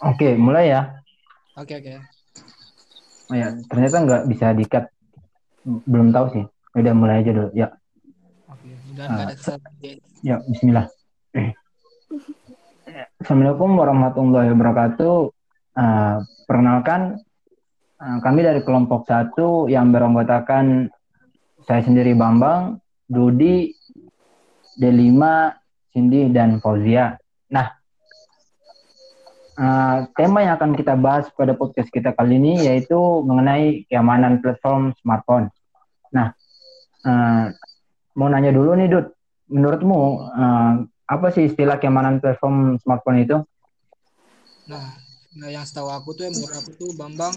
Oke, mulai ya. Oke oke. Oh ya, ternyata nggak bisa dikat. Belum tahu sih. Udah mulai aja dulu. Ya, Oke. Udah ada Ah, kesalahan. Ya, Bismillah. Assalamualaikum warahmatullahi wabarakatuh. Eh, perkenalkan, eh, kami dari kelompok satu yang beranggotakan saya sendiri Bambang, Dudi, D5, Cindy, dan Fauzia. Nah, eh, tema yang akan kita bahas pada podcast kita kali ini yaitu mengenai keamanan platform smartphone. Nah, eh, mau nanya dulu nih, Dud. Menurutmu, eh, apa sih istilah keamanan platform smartphone itu? Nah, nah, yang setahu aku tuh, yang menurut aku tuh Bambang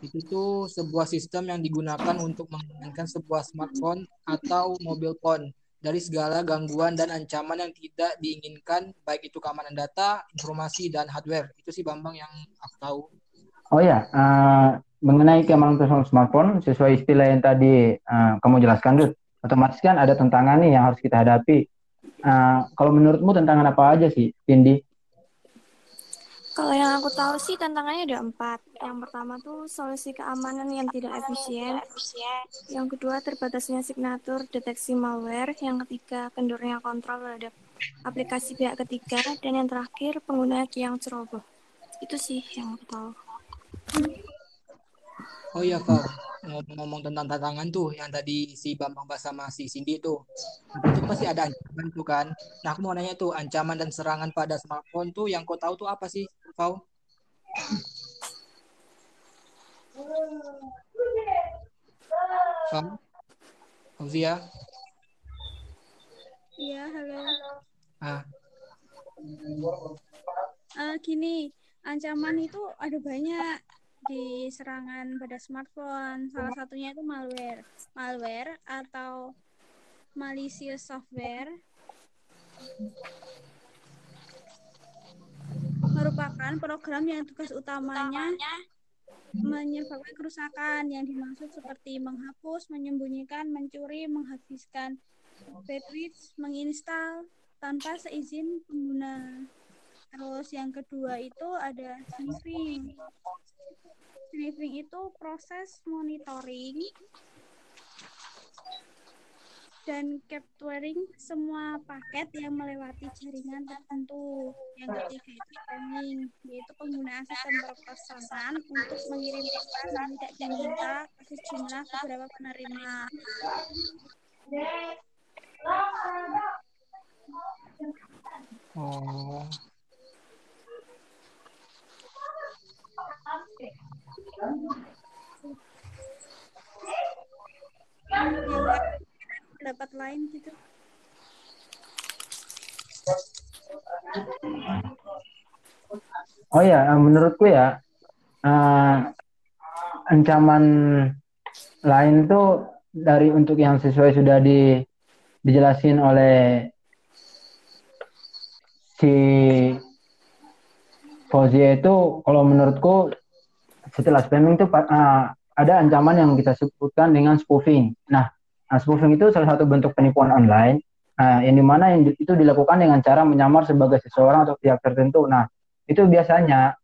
itu tuh sebuah sistem yang digunakan untuk mengamankan sebuah smartphone atau mobile phone dari segala gangguan dan ancaman yang tidak diinginkan, baik itu keamanan data, informasi, dan hardware. Itu sih Bambang yang aku tahu. Oh ya, eh, mengenai keamanan smartphone, sesuai istilah yang tadi eh, kamu jelaskan, Dud, otomatis kan ada tantangan nih yang harus kita hadapi. Eh, kalau menurutmu tantangan apa aja sih, Cindy? Kalau yang aku tahu sih tantangannya ada empat. Yang pertama tuh solusi keamanan yang tidak efisien. Yang kedua terbatasnya signatur deteksi malware. Yang ketiga kendornya kontrol terhadap aplikasi pihak ketiga. Dan yang terakhir pengguna yang ceroboh. Itu sih yang aku tahu. Oh iya, Val. Ngomong-ngomong tentang tantangan tuh, yang tadi si Bambang bahas sama si Cindy tuh. Itu pasti ada ancaman tuh kan. Nah, aku mau nanya tuh, ancaman dan serangan pada smartphone tuh yang kau tahu tuh apa sih, Val? Val? Fauzia? Iya, halo. Ah, gini, ancaman itu ada banyak di serangan pada smartphone. Salah satunya itu malware. Malware atau malicious software merupakan program yang tugas utamanya menyebabkan kerusakan yang dimaksud seperti menghapus, menyembunyikan, mencuri, menghabiskan bandwidth, menginstal tanpa seizin pengguna. Terus yang kedua itu ada sniffing. Sniffing itu proses monitoring dan capturing semua paket yang melewati jaringan tertentu. Yang ketiga itu spamming, yaitu penggunaan sistem berpesanan untuk mengirim pesan yang tidak diminta ke sejumlah beberapa penerima. oh, Yang lain, pendapat lain gitu. Oh ya, eh, menurutku ya, eh, ancaman lain itu dari untuk yang sesuai sudah di, dijelasin oleh si Fauzia itu, kalau menurutku setelah spamming itu eh, ada ancaman yang kita sebutkan dengan spoofing. Nah, nah, spoofing itu salah satu bentuk penipuan online Nah, yang di mana yang di- itu dilakukan dengan cara menyamar sebagai seseorang atau pihak tertentu. Nah, itu biasanya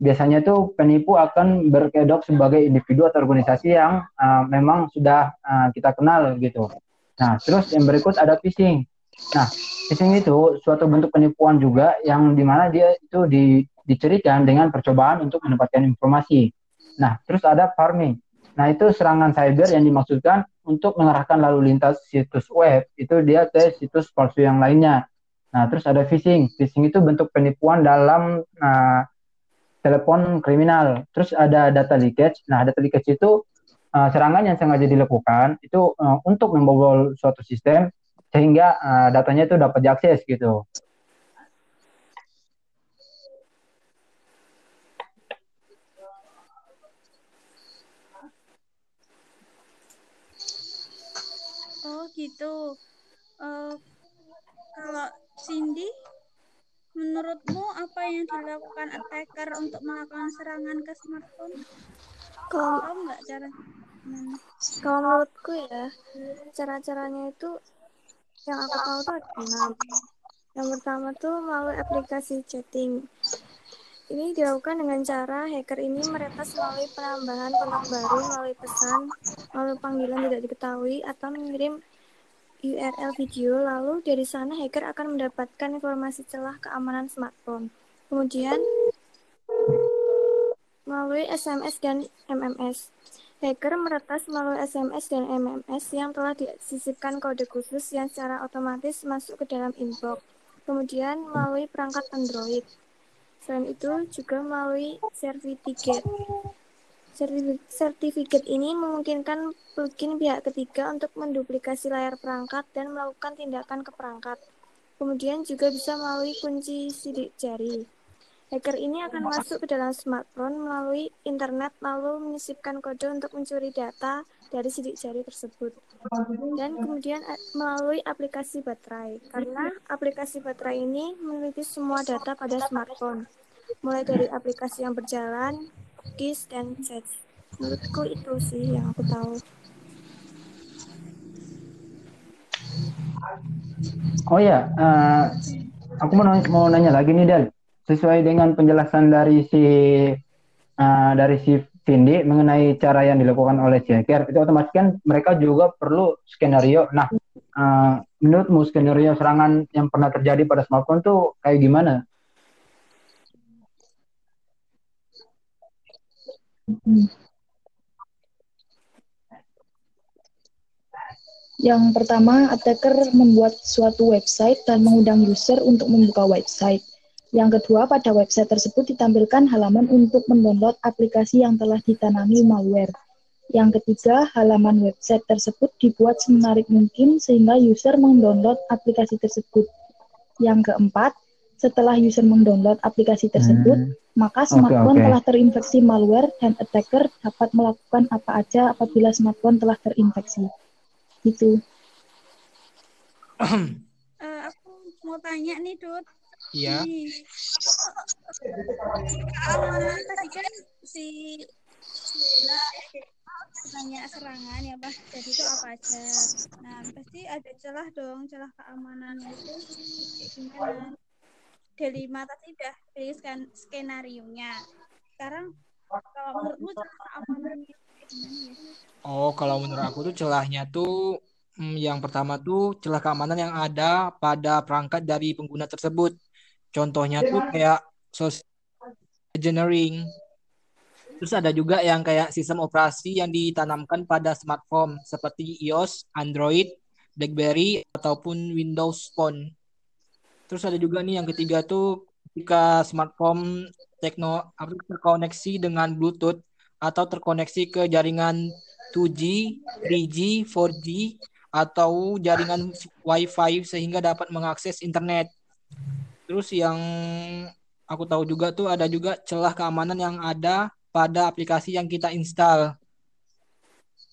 biasanya itu penipu akan berkedok sebagai individu atau organisasi yang uh, memang sudah uh, kita kenal gitu. Nah, terus yang berikut ada phishing. Nah, phishing itu suatu bentuk penipuan juga yang di mana dia itu di, dicirikan dengan percobaan untuk mendapatkan informasi. Nah, terus ada farming. Nah, itu serangan cyber yang dimaksudkan untuk mengarahkan lalu lintas situs web itu dia ke situs palsu yang lainnya. Nah, terus ada phishing. Phishing itu bentuk penipuan dalam uh, telepon kriminal. Terus ada data leakage. Nah, data leakage itu uh, serangan yang sengaja dilakukan itu uh, untuk membobol suatu sistem sehingga uh, datanya itu dapat diakses gitu. Oh gitu. Uh, kalau Cindy, menurutmu apa yang dilakukan attacker untuk melakukan serangan ke smartphone? Kalau Tahu nggak cara? Hmm. kalau menurutku ya cara-caranya itu yang aku tahu tuh ada enam. Yang pertama tuh melalui aplikasi chatting. Ini dilakukan dengan cara hacker ini meretas melalui penambahan kontak baru melalui pesan, melalui panggilan tidak diketahui, atau mengirim URL video, lalu dari sana hacker akan mendapatkan informasi celah keamanan smartphone. Kemudian, melalui SMS dan MMS. Hacker meretas melalui SMS dan MMS yang telah disisipkan kode khusus yang secara otomatis masuk ke dalam inbox. Kemudian melalui perangkat Android. Selain itu juga melalui sertifikat. Sertifikat ini memungkinkan plugin pihak ketiga untuk menduplikasi layar perangkat dan melakukan tindakan ke perangkat. Kemudian juga bisa melalui kunci sidik jari. Hacker ini akan masuk ke dalam smartphone melalui internet lalu menyisipkan kode untuk mencuri data dari sidik jari tersebut. Dan kemudian melalui aplikasi baterai. Karena aplikasi baterai ini meneliti semua data pada smartphone. Mulai dari aplikasi yang berjalan, cookies, dan chat. Menurutku itu sih yang aku tahu. Oh ya, uh, aku mau nanya, mau nanya lagi nih Del sesuai dengan penjelasan dari si uh, dari si Cindy mengenai cara yang dilakukan oleh Checker itu otomatis kan mereka juga perlu skenario. Nah, uh, menurutmu skenario serangan yang pernah terjadi pada smartphone tuh kayak gimana? Yang pertama, attacker membuat suatu website dan mengundang user untuk membuka website. Yang kedua, pada website tersebut ditampilkan halaman untuk mendownload aplikasi yang telah ditanami malware. Yang ketiga, halaman website tersebut dibuat semenarik mungkin sehingga user mendownload aplikasi tersebut. Yang keempat, setelah user mendownload aplikasi tersebut, hmm. Maka smartphone okay, okay. telah terinfeksi malware dan attacker dapat melakukan apa aja apabila smartphone telah terinfeksi. Itu. Uh, aku mau tanya nih, Dut. Iya. Keamanan tadi kan si tanya serangan ya pak jadi itu apa aja nah pasti ada celah dong celah keamanannya itu gimana delima tadi udah beri skenario nya sekarang kalau menurutmu celah keamanannya kayak gimana ya oh kalau menurut aku tuh celahnya tuh hmm, yang pertama tuh celah keamanan yang ada pada perangkat dari pengguna tersebut Contohnya tuh kayak social engineering. Terus ada juga yang kayak sistem operasi yang ditanamkan pada smartphone seperti iOS, Android, BlackBerry ataupun Windows Phone. Terus ada juga nih yang ketiga tuh jika smartphone tekno terkoneksi dengan Bluetooth atau terkoneksi ke jaringan 2G, 3G, 4G atau jaringan Wi-Fi sehingga dapat mengakses internet. Terus yang aku tahu juga tuh ada juga celah keamanan yang ada pada aplikasi yang kita install.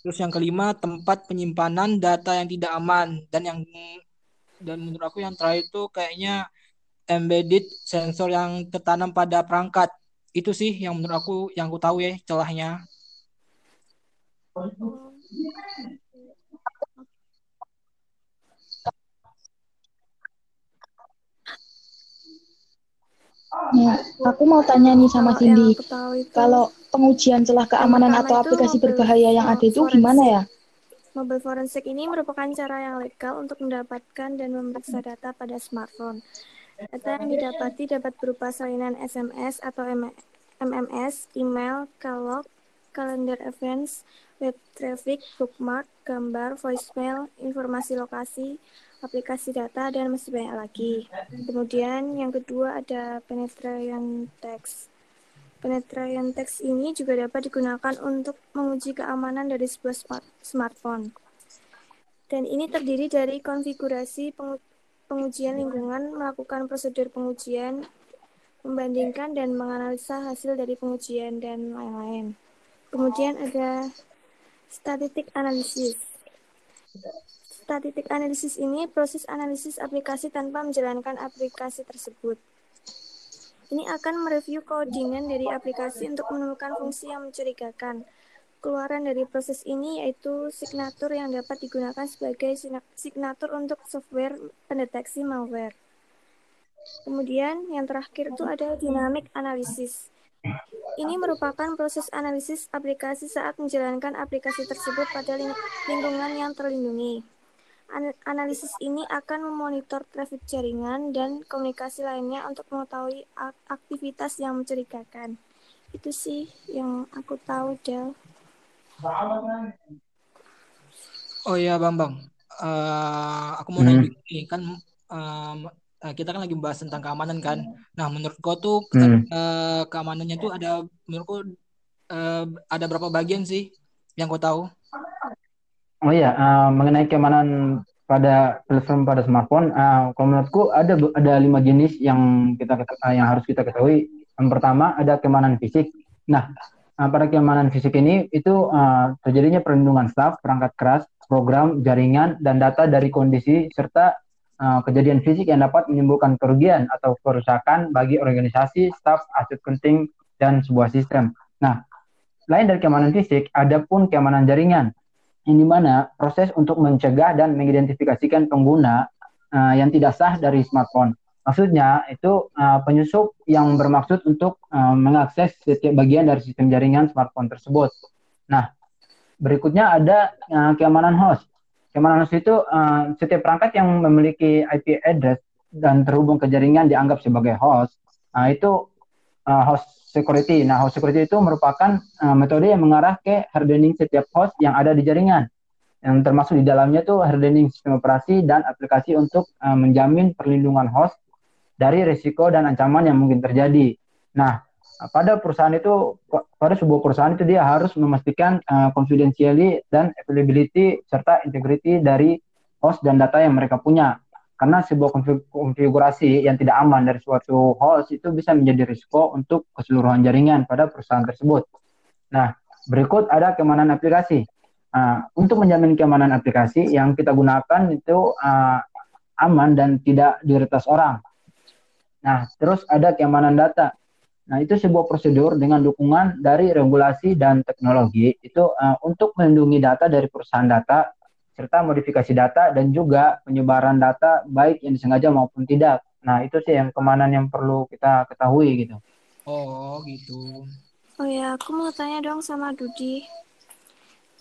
Terus yang kelima tempat penyimpanan data yang tidak aman dan yang dan menurut aku yang terakhir itu kayaknya embedded sensor yang tertanam pada perangkat. Itu sih yang menurut aku yang aku tahu ya celahnya. Nah, aku mau tanya nih sama Cindy. Kalau pengujian celah keamanan atau aplikasi berbahaya yang ada itu gimana ya? Mobil forensik ini merupakan cara yang legal untuk mendapatkan dan memeriksa data pada smartphone. Data yang didapati dapat berupa salinan SMS atau MMS, email, kalog, kalender events, web traffic, bookmark, gambar, voicemail, informasi lokasi, aplikasi data, dan masih banyak lagi. Kemudian yang kedua ada penetrant text. Penetrant text ini juga dapat digunakan untuk menguji keamanan dari sebuah smart smartphone. Dan ini terdiri dari konfigurasi pengu pengujian lingkungan, melakukan prosedur pengujian, membandingkan dan menganalisa hasil dari pengujian dan lain-lain. Kemudian ada statistik analisis. Statistik analisis ini proses analisis aplikasi tanpa menjalankan aplikasi tersebut. Ini akan mereview codingan dari aplikasi untuk menemukan fungsi yang mencurigakan. Keluaran dari proses ini yaitu signatur yang dapat digunakan sebagai signatur untuk software pendeteksi malware. Kemudian yang terakhir itu ada dynamic analysis. Ini merupakan proses analisis aplikasi saat menjalankan aplikasi tersebut pada lingkungan yang terlindungi. An analisis ini akan memonitor traffic jaringan dan komunikasi lainnya untuk mengetahui aktivitas yang mencurigakan. Itu sih yang aku tahu, Del. Oh iya, Bambang. Uh, aku mau hmm. nanya nih, kan um, uh, kita kan lagi membahas tentang keamanan kan. Nah, menurut kau tuh hmm. uh, keamanannya tuh ada menurutku uh, ada berapa bagian sih yang kau tahu? Oh iya, uh, mengenai keamanan pada platform pada smartphone, uh, kalau menurutku ada ada lima jenis yang kita uh, yang harus kita ketahui. Yang pertama ada keamanan fisik. Nah, uh, pada keamanan fisik ini itu uh, terjadinya perlindungan staf, perangkat keras, program, jaringan, dan data dari kondisi serta uh, kejadian fisik yang dapat menimbulkan kerugian atau kerusakan bagi organisasi, staf, aset penting, dan sebuah sistem. Nah, lain dari keamanan fisik, ada pun keamanan jaringan, yang di mana proses untuk mencegah dan mengidentifikasikan pengguna uh, yang tidak sah dari smartphone. Maksudnya itu uh, penyusup yang bermaksud untuk uh, mengakses setiap bagian dari sistem jaringan smartphone tersebut. Nah, berikutnya ada uh, keamanan host. Keamanan host itu uh, setiap perangkat yang memiliki IP address dan terhubung ke jaringan dianggap sebagai host. Nah, itu uh, host security. Nah, host security itu merupakan uh, metode yang mengarah ke hardening setiap host yang ada di jaringan. Yang termasuk di dalamnya itu hardening sistem operasi dan aplikasi untuk uh, menjamin perlindungan host dari risiko dan ancaman yang mungkin terjadi. Nah, pada perusahaan itu pada sebuah perusahaan itu dia harus memastikan uh, confidentiality dan availability serta integrity dari host dan data yang mereka punya karena sebuah konfigurasi yang tidak aman dari suatu host itu bisa menjadi risiko untuk keseluruhan jaringan pada perusahaan tersebut. Nah, berikut ada keamanan aplikasi. Uh, untuk menjamin keamanan aplikasi yang kita gunakan itu uh, aman dan tidak diretas orang. Nah, terus ada keamanan data. Nah, itu sebuah prosedur dengan dukungan dari regulasi dan teknologi itu uh, untuk melindungi data dari perusahaan data serta modifikasi data dan juga penyebaran data baik yang disengaja maupun tidak. Nah, itu sih yang kemanan yang perlu kita ketahui gitu. Oh, gitu. Oh ya, aku mau tanya dong sama Dudi.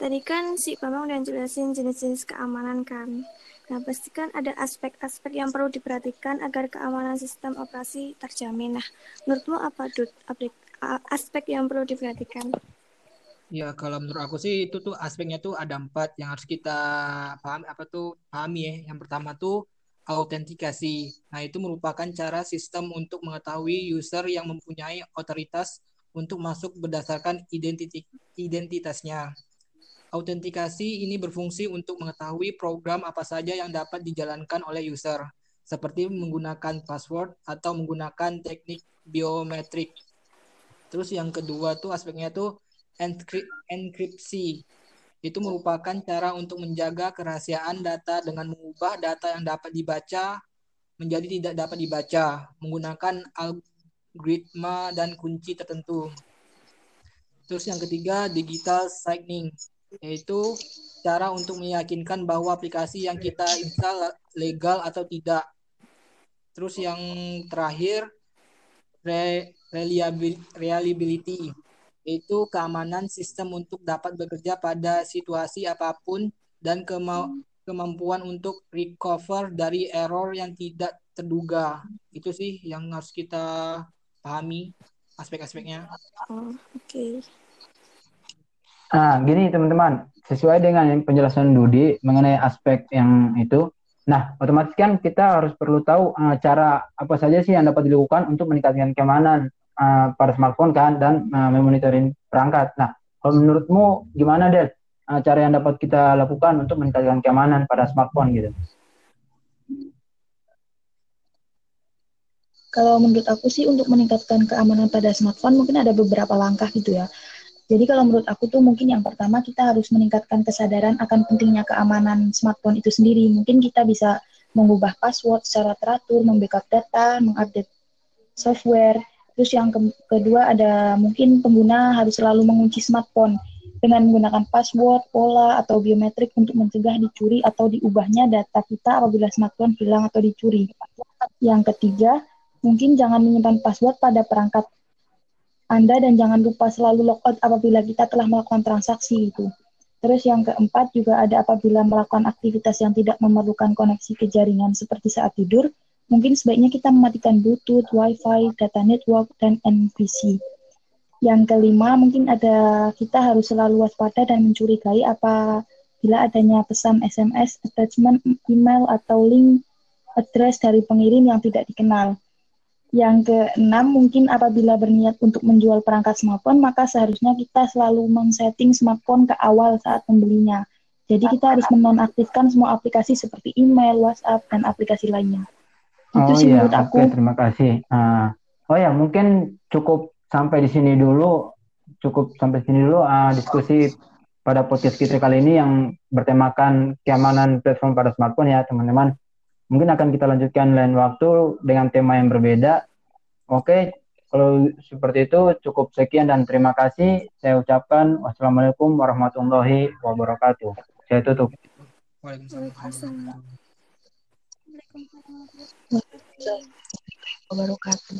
Tadi kan si Bambang udah jelasin jenis-jenis keamanan kan. Nah, pastikan ada aspek-aspek yang perlu diperhatikan agar keamanan sistem operasi terjamin. Nah, menurutmu apa, Dut, aspek yang perlu diperhatikan? Ya, kalau menurut aku sih itu tuh aspeknya tuh ada empat yang harus kita pahami apa tuh pahami ya. Yang pertama tuh autentikasi. Nah, itu merupakan cara sistem untuk mengetahui user yang mempunyai otoritas untuk masuk berdasarkan identitasnya. Autentikasi ini berfungsi untuk mengetahui program apa saja yang dapat dijalankan oleh user, seperti menggunakan password atau menggunakan teknik biometrik. Terus yang kedua tuh aspeknya tuh enkripsi. Itu merupakan cara untuk menjaga kerahasiaan data dengan mengubah data yang dapat dibaca menjadi tidak dapat dibaca menggunakan algoritma dan kunci tertentu. Terus yang ketiga, digital signing yaitu cara untuk meyakinkan bahwa aplikasi yang kita install legal atau tidak. Terus yang terakhir re reliability yaitu keamanan sistem untuk dapat bekerja pada situasi apa pun dan kema kemampuan untuk recover dari error yang tidak terduga. Itu sih yang harus kita pahami aspek-aspeknya. Oh, Oke. Okay. Nah, gini teman-teman, sesuai dengan penjelasan Dudi mengenai aspek yang itu. Nah, otomatis kan kita harus perlu tahu uh, cara apa saja sih yang dapat dilakukan untuk meningkatkan keamanan uh, pada smartphone kan dan uh, memonitoring perangkat. Nah, kalau menurutmu gimana Del? Uh, cara yang dapat kita lakukan untuk meningkatkan keamanan pada smartphone gitu? Kalau menurut aku sih untuk meningkatkan keamanan pada smartphone mungkin ada beberapa langkah gitu ya. Jadi kalau menurut aku tuh mungkin yang pertama kita harus meningkatkan kesadaran akan pentingnya keamanan smartphone itu sendiri. Mungkin kita bisa mengubah password secara teratur, membackup data, mengupdate software. Terus yang ke kedua ada mungkin pengguna harus selalu mengunci smartphone dengan menggunakan password, pola, atau biometrik untuk mencegah dicuri atau diubahnya data kita apabila smartphone hilang atau dicuri. Yang ketiga, mungkin jangan menyimpan password pada perangkat anda dan jangan lupa selalu logout apabila kita telah melakukan transaksi itu. Terus yang keempat juga ada apabila melakukan aktivitas yang tidak memerlukan koneksi ke jaringan seperti saat tidur, mungkin sebaiknya kita mematikan Bluetooth, Wi-Fi, data network, dan NVC. Yang kelima, mungkin ada kita harus selalu waspada dan mencurigai apabila adanya pesan SMS, attachment, email, atau link address dari pengirim yang tidak dikenal. Yang keenam, mungkin apabila berniat untuk menjual perangkat smartphone, maka seharusnya kita selalu men-setting smartphone ke awal saat membelinya. Jadi kita harus menonaktifkan semua aplikasi seperti email, WhatsApp, dan aplikasi lainnya. Itu oh, sih iya. menurut aku. Oke, terima kasih. Uh, oh ya, mungkin cukup sampai di sini dulu. Cukup sampai sini dulu uh, diskusi pada podcast kita kali ini yang bertemakan keamanan platform pada smartphone ya, teman-teman. Mungkin akan kita lanjutkan lain waktu dengan tema yang berbeda. Oke, kalau seperti itu cukup sekian dan terima kasih. Saya ucapkan wassalamualaikum warahmatullahi wabarakatuh. Saya tutup. Waalaikumsalam. Wabarakatuh.